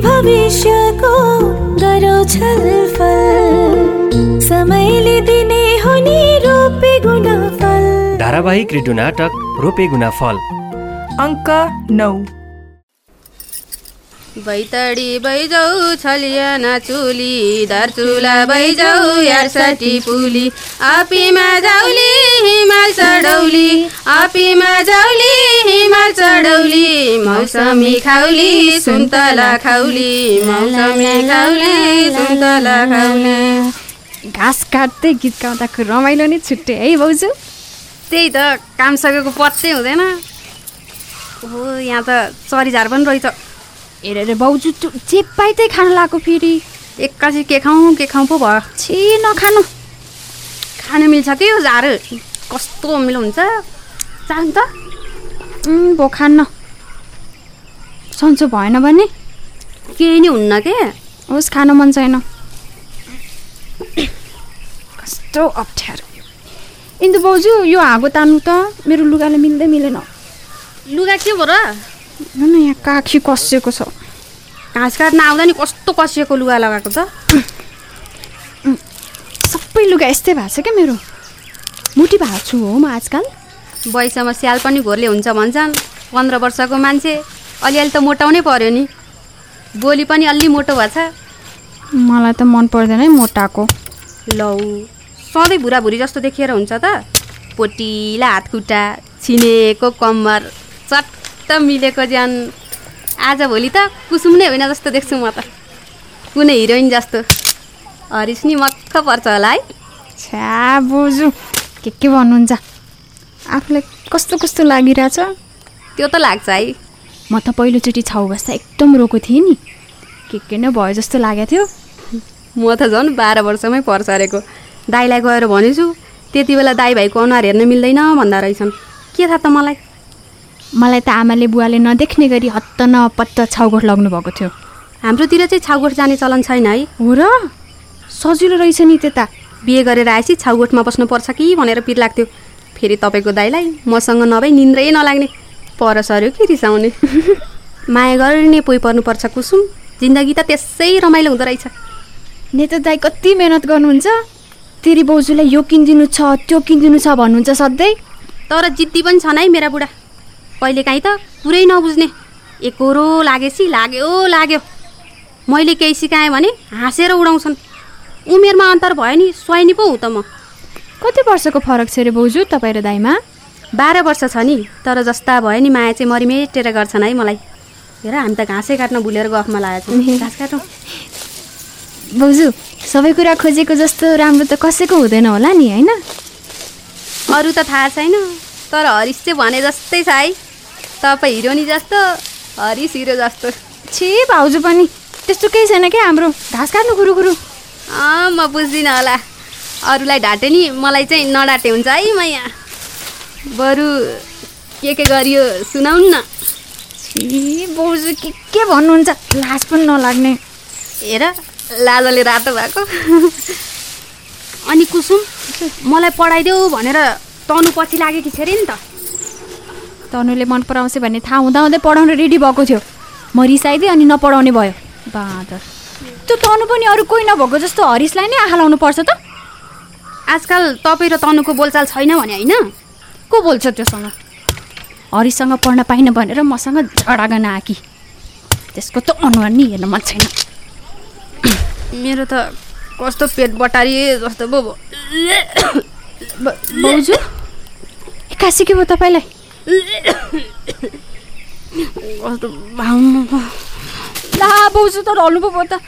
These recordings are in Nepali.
भविष्यको गरौ छलफल समयले दिने हो नि रोपे गुणफल। धारावाहिक रेडियो नाटक रोपे गुना फल अङ्क नौ। बैतडी बैजाउ छलिया नाचुली धरचुला बैजाउ यारसाठी पुली। आपीमा जाउली हिमाल चढौली। आपीमा जाउली हिमाल चढौली। मौसमी खाउली सुन्तला खाउली। मौसमी खाउली सुन्तला खाउली। घाँस काट्दै गीत गाउँदाको रमाइलो नै छुट्टै है भाउजू? त्यही त काम सकेको पत्तै हुँदैन। हो यहाँ त चरीझार पनि रहेछ हेर हेर भाउजू त्यो जे पाइ त्यही खान लगाएको फेरि। एक्कासी के खाउँ के खाउँ पो भयो छि नखानु। खानु मिल्छ कि यो झार? कस्तो मिलो हुन्छ? चाहन्छ त। भो खान्न। सन्चो भएन भने? केही नै हुन्न के? होस् खान मन छैन। कस्तो अप्ठ्यारो। इन्दु भाउजू यो हाँगो तान्नु त मेरो लुगाले मिल्दै मिलेन। लुगा के भयो र? हेर्नु न यहाँ काखी कसिएको छ? घाँस काट्न आउँदा नि कस्तो कसिएको लुगा लगाएको त? सबै लुगा यस्तै भएको छ क्या मेरो? मुठी भएको छु हो म आजकल। वैसमा स्याल पनि घोरले हुन्छ भन्छन्। पन्ध्र वर्षको मान्छे अलिअलि त मोटाउनै पर्यो नि। बोली पनि अलि मोटो भएछ मलाई त मन पर्दैन है मोटाको। लौ सधैँ भुराभुरी जस्तो देखिएर हुन्छ त। पोटिला हातखुट्टा छिनेको कम्मर चट्ट मिलेको ज्यान। आजभोलि त कुसुम नै होइन जस्तो देख्छु म त। कुनै हिरोइन जस्तो। हरिस नि मक्ख पर्छ होला है। छ्या बोजू के के भन्नुहुन्छ? आफूलाई कस्तो कस्तो लागिरहेछ? त्यो त लाग्छ है। म त पहिलोचोटि छाउ बस्दा एकदम रोएको थिएँ नि। के के नै भयो जस्तो लागेको थियो। म त झन् बाह्र वर्षमै पर्छ दाईलाई गएर भनेछु त्यति बेला दाई भाइको अनुहार हेर्न मिल्दैन भन्दा रहेछन्। के थाहा त मलाई? मलाई त आमाले बुवाले नदेख्ने गरी हत्त नपत्त छाउगोठ लग्नु भएको थियो। हाम्रोतिर चाहिँ छाउगोठ जाने चलन छैन है। हो र? सजिलो रहेछ नि त्यता। बिहे गरेर आएपछि छाउगोठमा बस्नुपर्छ कि भनेर पिर लाग्थ्यो। फेरि तपाईँको दाईलाई मसँग नभई निन्द्रै नलाग्ने। पर सर्यो कि रिसाउने। माया गर्ने पोइ पर्नुपर्छ कुसुम। जिन्दगी त त्यसै रमाइलो हुँदो रहेछ। नेता दाई कति मेहनत गर्नुहुन्छ? तेरी बाउजूलाई यो किनिदिनु छ त्यो किनिदिनु छ भन्नुहुन्छ सधैँ? तर जिद्दी पनि छन् है मेरा बुढा। कहिलेकाहीँ त पुरै नबुझ्ने। एकरो लागेपछि लाग्यो लाग्यो। मैले केही सिकाएँ भने हाँसेर उडाउँछन्। उमेरमा अन्तर भयो नि स्वाइनी पो हुँ त म। कति वर्षको फरक छ अरे बाउजू तपाईँ र दाईमा? बाह्र वर्ष छ नि तर जस्ता भयो नि माया चाहिँ मरिमेटेर गर्छन् है मलाई। हेर हामी त घाँसै काट्न भुलेर गफमा लागेको छौँ। घाँस काटौँ। बाउजू सबै कुरा खोजेको जस्तो राम्रो त कसैको हुँदैन होला नि होइन? अरू त थाहा छैन तर हरिस चाहिँ भने जस्तै छ है। तपाईँ हिरोनी जस्तो हिरो जस्तो। छि भाउजू पनि। त्यस्तो केही छैन क्या हाम्रो? घाँस काट्नु गुरु गुरु अँ म बुझ्दिनँ होला। अरूलाई ढाँटे नि मलाई चाहिँ नडाटे हुन्छ है म यहाँ बरु के के गरियो सुनाउनु न। छि बाउजू के के भन्नुहुन्छ? लाज पनि नलाग्ने। हेर लाजले रातो भएको। अनि कुसुम मलाई पढाइदेऊ भनेर तनु पछि लागेकी छ अरे नि त। तनुले मन पराउँछ भन्ने थाहा हुँदा हुँदै पढाउन रेडी भएको थियो। म रिसाइदिएँ अनि नपढाउने भयो। बाँदर। त्यो तनु पनि अरू कोही नभएको जस्तो हरिसलाई नै आँखा लाउनु पर्छ त। आजकल तपाईँ र तनुको बोलचाल छैन भने होइन? को बोल्छ त्योसँग? हरिसँग पढ्न पाइनँ भनेर मसँग झगडा गर्न आकी। त्यसको त अनुहार नि हेर्न मन छैन। मेरो त कस्तो पेट बटारिए जस्तो पो ब- बाउजू एक्कासी के भयो तपाईँलाई? कस्तो भाउनु ला बाउजू त ढल्नु पो त।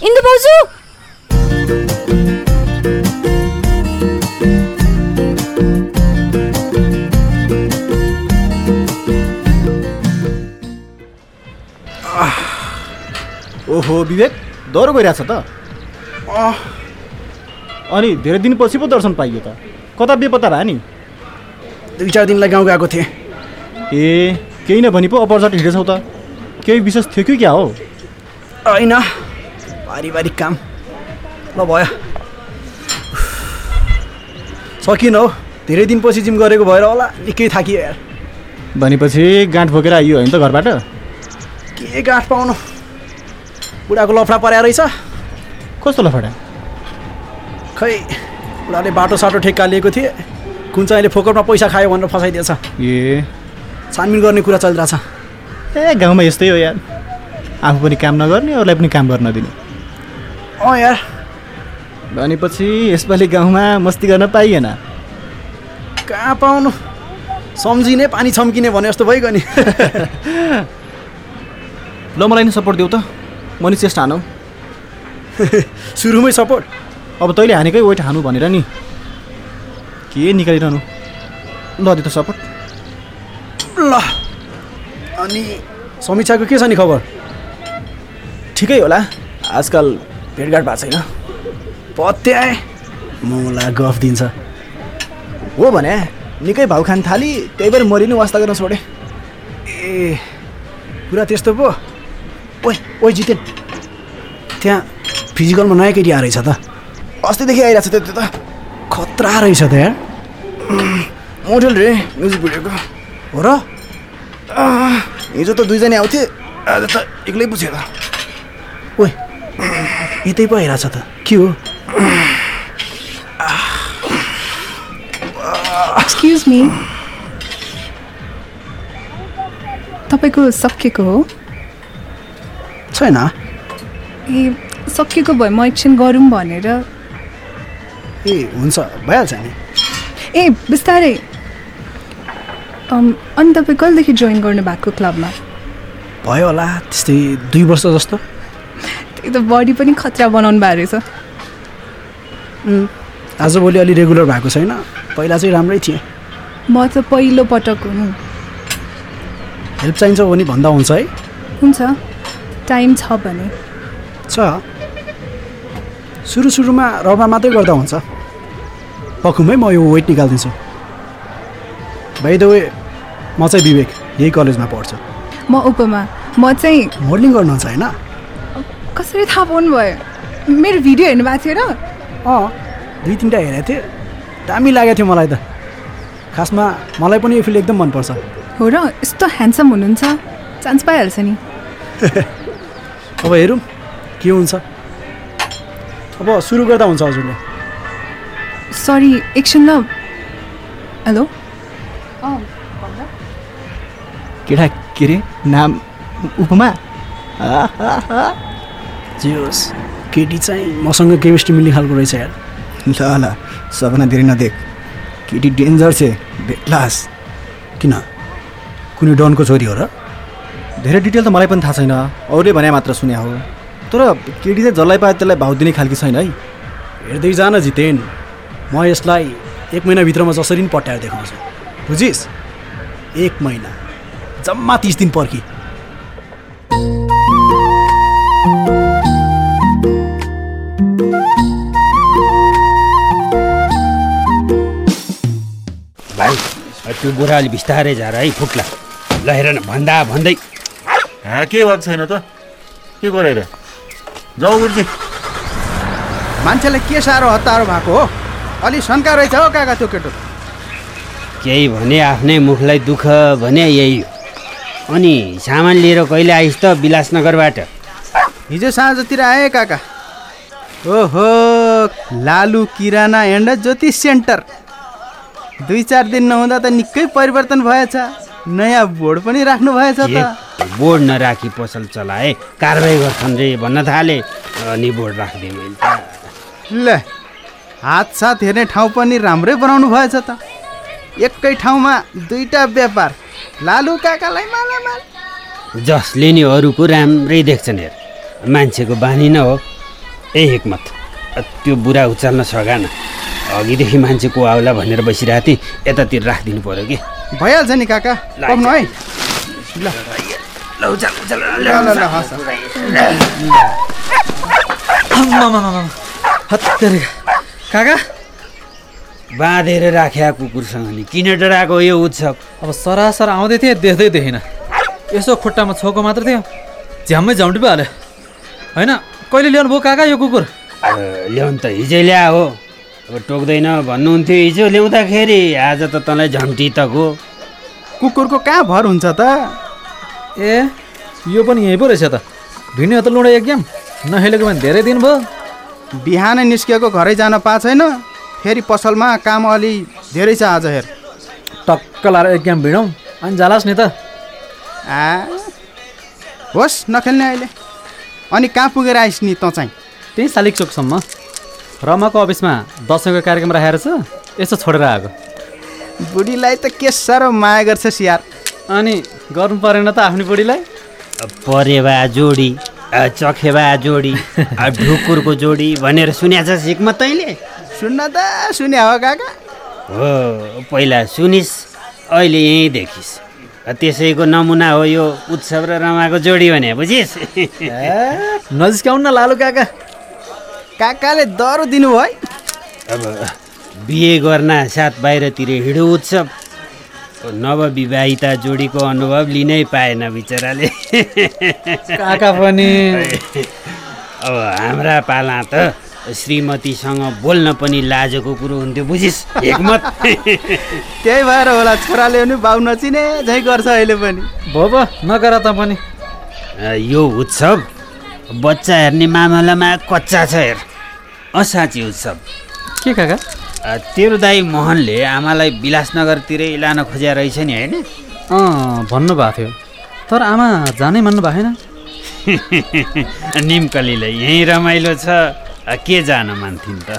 इन्दु बाउजू ओहो विवेक डह्रो गइरहेछ त। अनि धेरै दिनपछि पो दर्शन पाइयो त। कता बेपत्ता भयो नि? दुई चार दिनलाई गाउँ गएको थिएँ। ए केही न भने पो अपरचट हिँडेछौ त। केही विशेष थियो कि क्या हो? होइन पारिवारिक काम। ल भयो सकिन हौ। धेरै दिनपछि जिम गरेको भएर होला निकै थाकियो यार। भनेपछि गाँठ बोकेर आइयो होइन त घरबाट? के गाँठ पाउनु? बुढाको लफडा परेको रहेछ। कस्तो लफडा? खै बुढाले बाटो साटो ठेक्का लिएको थिए। कुन चाहिँले फोकटमा पैसा खायो भनेर फसाइदिएछ? ए। छानबिन गर्ने कुरा चलिरहेछ। ए गाउँमा यस्तै हो यार। आफू पनि काम नगर्ने अरूलाई पनि काम गर्न नदिने अँ यार। भनेपछि यसपालि गाउँमा मस्ती गर्न पाइएन। कहाँ पाउनु? सम्झिने पानी छम्किने भने जस्तो भइगयो नि। ल मलाई नि सपोर्ट देऊ त। म नि चेष्टा हानौ। सुरुमै सपोर्ट अब तैँले हानेकै वेट हानु भनेर नि। के निकालिरहनु? ल दे त सपोर्ट। ल। अनि समीक्षाको के छ नि खबर? ठिकै होला। आजकल भेटघाट भएको छैन। पत्याए। मलाई गफ दिन्छ। हो भने निकै भाउ खान थाली त्यही भएर मरिनु वास्ता गर्न छोडे। ए कुरा त्यस्तो पो। ओइ ओइ जितेन। त्यहाँ फिजिकलमा नयाँ केटी आएर त। अस्तिदेखि आइरहेको छ त्यो त्यो त। खतरा रहेछ त यार। मोडल रे म्युजिक भिडियोको हो र? हिजो त दुईजना आउँथे आज त एक्लै पुछ्यो त ओइ यतै पो आइरहेछ त। के हो? एक्सक्युज मी तपाईँको सकिएको हो? छैन। ए सकिएको भए म एकछिन गरौँ भनेर ए हुन्छ भइहाल्छ नि। ए बिस्तारै। अनि तपाईँ कहिलेदेखि जोइन गर्नु भएको क्लबमा भयो होला त्यस्तै दुई वर्ष जस्तो। त्यही त बडी पनि खतरा बनाउनु भएको रहेछ। आजभोलि अलि रेगुलर भएको छैन पहिला चाहिँ राम्रै थिएँ। म त पहिलो पटक हुनु हेल्प चाहिन्छ भने भन्दा हुन्छ है। हुन्छ टाइम छ भने। छ। सुरु सुरुमा रमा मात्रै गर्दा हुन्छ। पखुमै म यो वेट निकालिदिन्छु भाइ द वे म चाहिँ विवेक यही कलेजमा पढ्छु। म उपमा म चाहिँ मोडलिङ गर्नुहुन्छ होइन? कसरी थाहा पाउनु भयो? मेरो भिडियो हेर्नु भएको थियो र? अँ दुई तिनवटा हेरेको थिएँ। दामी लागेको थियो मलाई त। खासमा मलाई पनि यो फिल्ड एकदम मनपर्छ। हो र? यस्तो ह्यान्डसम हुनुहुन्छ। चान्स पाइहाल्छ नि। अब हेरौँ के हुन्छ। अब सुरु गर्दा हुन्छ हजुरले। सरी एकछिन ल। हेलो केटा के अरे नाम उपमा? जे होस् केटी चाहिँ मसँग केमिस्ट्री मिल्ने खालको रहेछ यार। ल ल सपना धेरै नदेख। केटी डेन्जर छ बेक्लास। किन? कुनै डनको छोरी हो र? धेरै डिटेल त मलाई पनि थाहा छैन। अरूले भने मात्र सुने हो। तर केटी चाहिँ जसलाई पायो त्यसलाई भाउ दिने खालकी छैन है। हेर्दै जान जितेन। म यसलाई एक महिनाभित्रमा जसरी पनि पट्याएर देखाउँछु। बुझिस्? एक महिना। जम्मा तिस दिन पर्खी। भाइ त्यो बुढा अलि बिस्तारै झार है फुट्ला ल हेर न भन्दा भन्दै। हाँ के भएको छैन त? के गरेर जाऊ गुरुजी। मान्छेलाई के साह्रो हतारो भएको हो? अलि शङ्का रहेछ हो काका त्यो केटो। केही भने आफ्नै मुखलाई दुःख भने यही हो। अनि सामान लिएर कहिले आइस् त विलासनगरबाट? हिजो साँझतिर आएँ काका। ओहो लालु किराना एन्ड ज्योतिष सेन्टर। दुई चार दिन नहुँदा त निकै परिवर्तन भएछ। नयाँ बोर्ड पनि राख्नु भएछ त। बोर्ड नराखी पसल चलाए कारवाही गर्छन् रे भन्न थाले। अनि बोर्ड राखिदिएँ मैले ल हात साथ हेर्ने ठाउँ पनि राम्रै बनाउनु भएछ त। एकै ठाउँमा दुईटा व्यापार लालु काकालाई मालामाल। जसले नि अरूको राम्रै देख्छन् हेर मान्छेको बानी न हो। ए हिक्मत त्यो बुढा उचाल्न सघान। अघिदेखि मान्छेको आउला भनेर बसिरहेको थिएँ यतातिर राखिदिनु पऱ्यो कि? भइहाल्छ नि काका। पक्नु है। ल। हस् काका? बाँधेर राख्या कुकुरसँग नि। किन डराएको यो उत्सव? अब सरासर आउँदै थिएँ देख्दै देखिनँ। यसो खुट्टामा छोको मात्र थियो। झ्याम्मै झम्टी पो हाल्यो होइन कहिले ल्याउनु भयो काका यो कुकुर? ल्याउनु त हिजै ल्या हो अब टोक्दैन भन्नुहुन्थ्यो हिजो ल्याउँदाखेरि। आज त तँलाई झम्टी तको कुकुरको कहाँ भर हुन्छ त? ए यो पनि यहीँ पो रहेछ त। भिन्यो त लुडा एक गेम नहेलेको भने धेरै दिन भयो। बिहानै निस्किएको घरै जान पाएको छैन। फेरि पसलमा काम अलि धेरै छ आज हेर। टक्क लाएर एक गेम भिडौँ। अनि जालास् नि त। आ होस् नखेल्ने अहिले। अनि कहाँ पुगेर आइस् नि तँ चाहिँ? त्यही शालिक चोकसम्म। रमाको अफिसमा दसैँको कार्यक्रम राखेर छ? यसो छोडेर आएको। बुढीलाई त के साह्रो माया गर्छस् यार। अनि गर्नु परेन त आफ्नै बुढीलाई? परेवा जोडी चखेवा जोडी ढुकुरको जोडी भनेर सुन्या छ सिकमा तैँले? सुन्न त सुन्या हो काका। हो पहिला सुनिस् अहिले यहीँ देखिस्। त्यसैको नमुना हो यो उत्सव र रमाको जोडी भने बुझिस् नजिस्काउनु न लालु काका। काकाले दरो दिनुभयो है अब बिहे गर्न साथ बाहिरतिर हिँडो उत्सव। नवविवाहिता जोडीको अनुभव लिनै पाएन बिचराले। काका पनि। अब हाम्रा पाला त श्रीमतीसँग बोल्न पनि लाजको कुरो हुन्थ्यो बुझिस् एकमत। त्यही भएर होला छोराले पनि बाउ नचिने झै गर्छ अहिले पनि। भो भो नगर त पनि। यो उत्सव बच्चा हेर्ने मामलामा कच्चा छ हेर। असाँची उत्सव। के काका? तेरो दाई मोहनले आमालाई विलासनगरतिरै लान खोज्या रहेछ नि होइन? अँ भन्नुभएको थियो। तर आमा जानै मान्नु भएन। निम्कलीलाई यहीँ रमाइलो छ। के जान मान्थिन् त?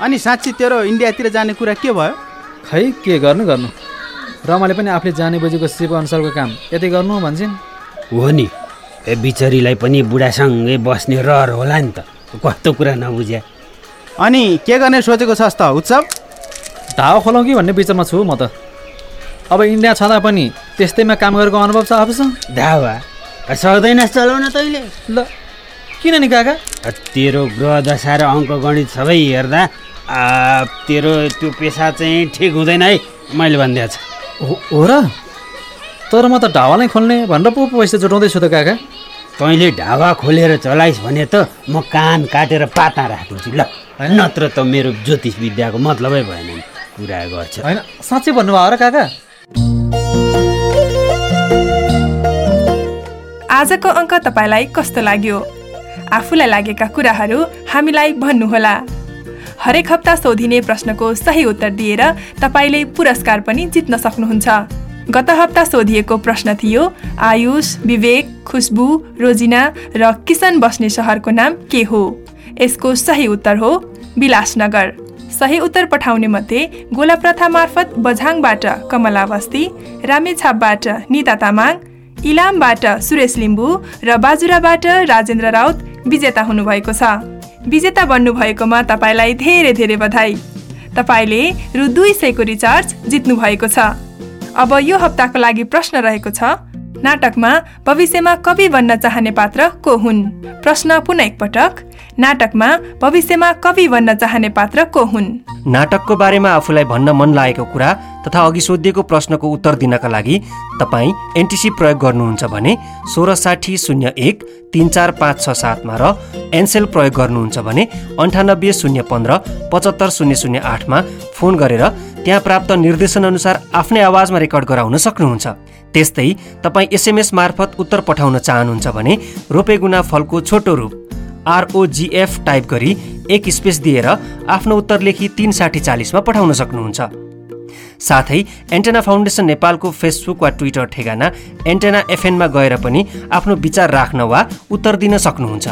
अनि साँच्ची तेरो इन्डियातिर जाने कुरा के भयो? खै के गर्नु गर्नु? रमाले पनि आफूले जाने बुझेको सिप अनुसारको काम। यतै गर्नु भन्छन्। हो नि। ए बिचरीलाई पनि बुढासँगै बस्ने रहर होला नि त। कस्तो कुरा नबुझ्या। अनि के गर्ने सोचेको छस् त उत्सव? ढावा खोलौँ कि भन्ने विचारमा छु म त। अब इन्डिया छँदा पनि त्यस्तैमा काम गरेको अनुभव छ आफूसँग धावा अ, सक्दैनस् चलाउन तैँले ल किन नि काका? तेरो ग्रह दशा र अङ्क गणित सबै हेर्दा आ, तेरो त्यो पेसा चाहिँ ठिक हुँदैन है मैले भनिदिएको छ। हो हो र? तर म त ढावा नै खोल्ने भनेर पो पैसा जुटाउँदैछु त काका। तैँले ढाबा खोलेर चलाइस् भने त म कान काटेर पाता राखिदिन्छु। ल नत्र त मेरो ज्योतिष विद्याको मतलबै भएन नि। कुरा गर्छ। होइन साँच्चै भन्नुभयो र काका। आजको अङ्क तपाईँलाई कस्तो लाग्यो? आफूलाई लागेका कुराहरू हामीलाई भन्नुहोला। हरेक हप्ता सोधिने प्रश्नको सही उत्तर दिएर तपाईँले पुरस्कार पनि जित्न सक्नुहुन्छ। गत हप्ता सोधिएको प्रश्न थियो आयुष विवेक खुसबु रोजिना र किसन बस्ने सहरको नाम के हो? यसको सही उत्तर हो विलासनगर। सही उत्तर पठाउने मध्ये गोला प्रथा मार्फत बझाङबाट कमला बस्ती रामेछापबाट निता तामाङ इलामबाट सुरेश लिम्बू र बाजुराबाट राजेन्द्र राउत विजेता हुनुभएको छ। विजेता बन्नुभएकोमा तपाईँलाई धेरै धेरै बधाई। तपाईँले रु दुई सयको रिचार्ज जित्नु भएको छ। अब यो हप्ताको लागि प्रश्न रहेको छ नाटकमा भविष्यमा कवि बन्न चाहने पात्र को हुन्? प्रश्न पुनः एकपटक नाटकमा भविष्यमा कवि बन्न चाहने पात्र को हुन्? नाटकको बारेमा आफूलाई भन्न मन लागेको कुरा तथा अघि सोधिएको प्रश्नको उत्तर दिनका लागि तपाईँ एनटिसी प्रयोग गर्नुहुन्छ भने सोह्र साठी शून्य एक तिन चार पाँच छ सातमा र एनसेल प्रयोग गर्नुहुन्छ भने अन्ठानब्बे शून्य पन्ध्र पचहत्तर शून्य शून्य आठमा फोन गरेर त्यहाँ प्राप्त निर्देशनअनुसार आफ्नै आवाजमा रेकर्ड गराउन सक्नुहुन्छ। त्यस्तै तपाईँ एसएमएस मार्फत उत्तर पठाउन चाहनुहुन्छ भने रोपेगुना फलको छोटो रूप आरओजिएफ टाइप गरी एक स्पेस दिएर आफ्नो उत्तर लेखी तिन साठी चालिसमा पठाउन सक्नुहुन्छ। साथै एन्टेना फाउन्डेसन नेपालको फेसबुक वा ट्विटर ठेगाना एन्टेना एफएनमा गएर पनि आफ्नो विचार राख्न वा उत्तर दिन सक्नुहुन्छ।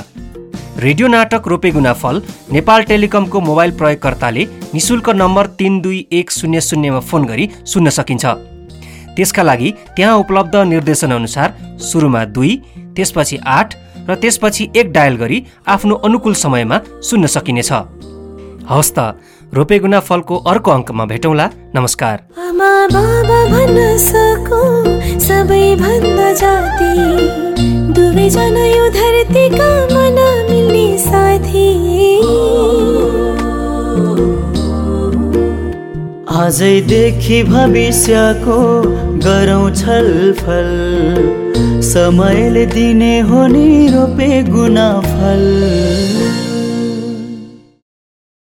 रेडियो नाटक रोपेगुना फल नेपाल टेलिकमको मोबाइल प्रयोगकर्ताले निशुल्क नम्बर तिन दुई एक शून्य शून्यमा फोन गरी सुन्न सकिन्छ। त्यसका लागि त्यहाँ उपलब्ध निर्देशनअनुसार सुरुमा दुई त्यसपछि आठ र त्यसपछि एक डायल गरी आफ्नो अनुकूल समयमा सुन्न सकिनेछ। हवस् त रोपेगुना फलको अर्को अङ्कमा भेटौँला। नमस्कार। आमा भन्न सकु सबैभन्दा जाति। यो धरतीका मन आजैदेखि भविष्यको गरौँ छलफल समयले दिने हो नि रोपे गुना फल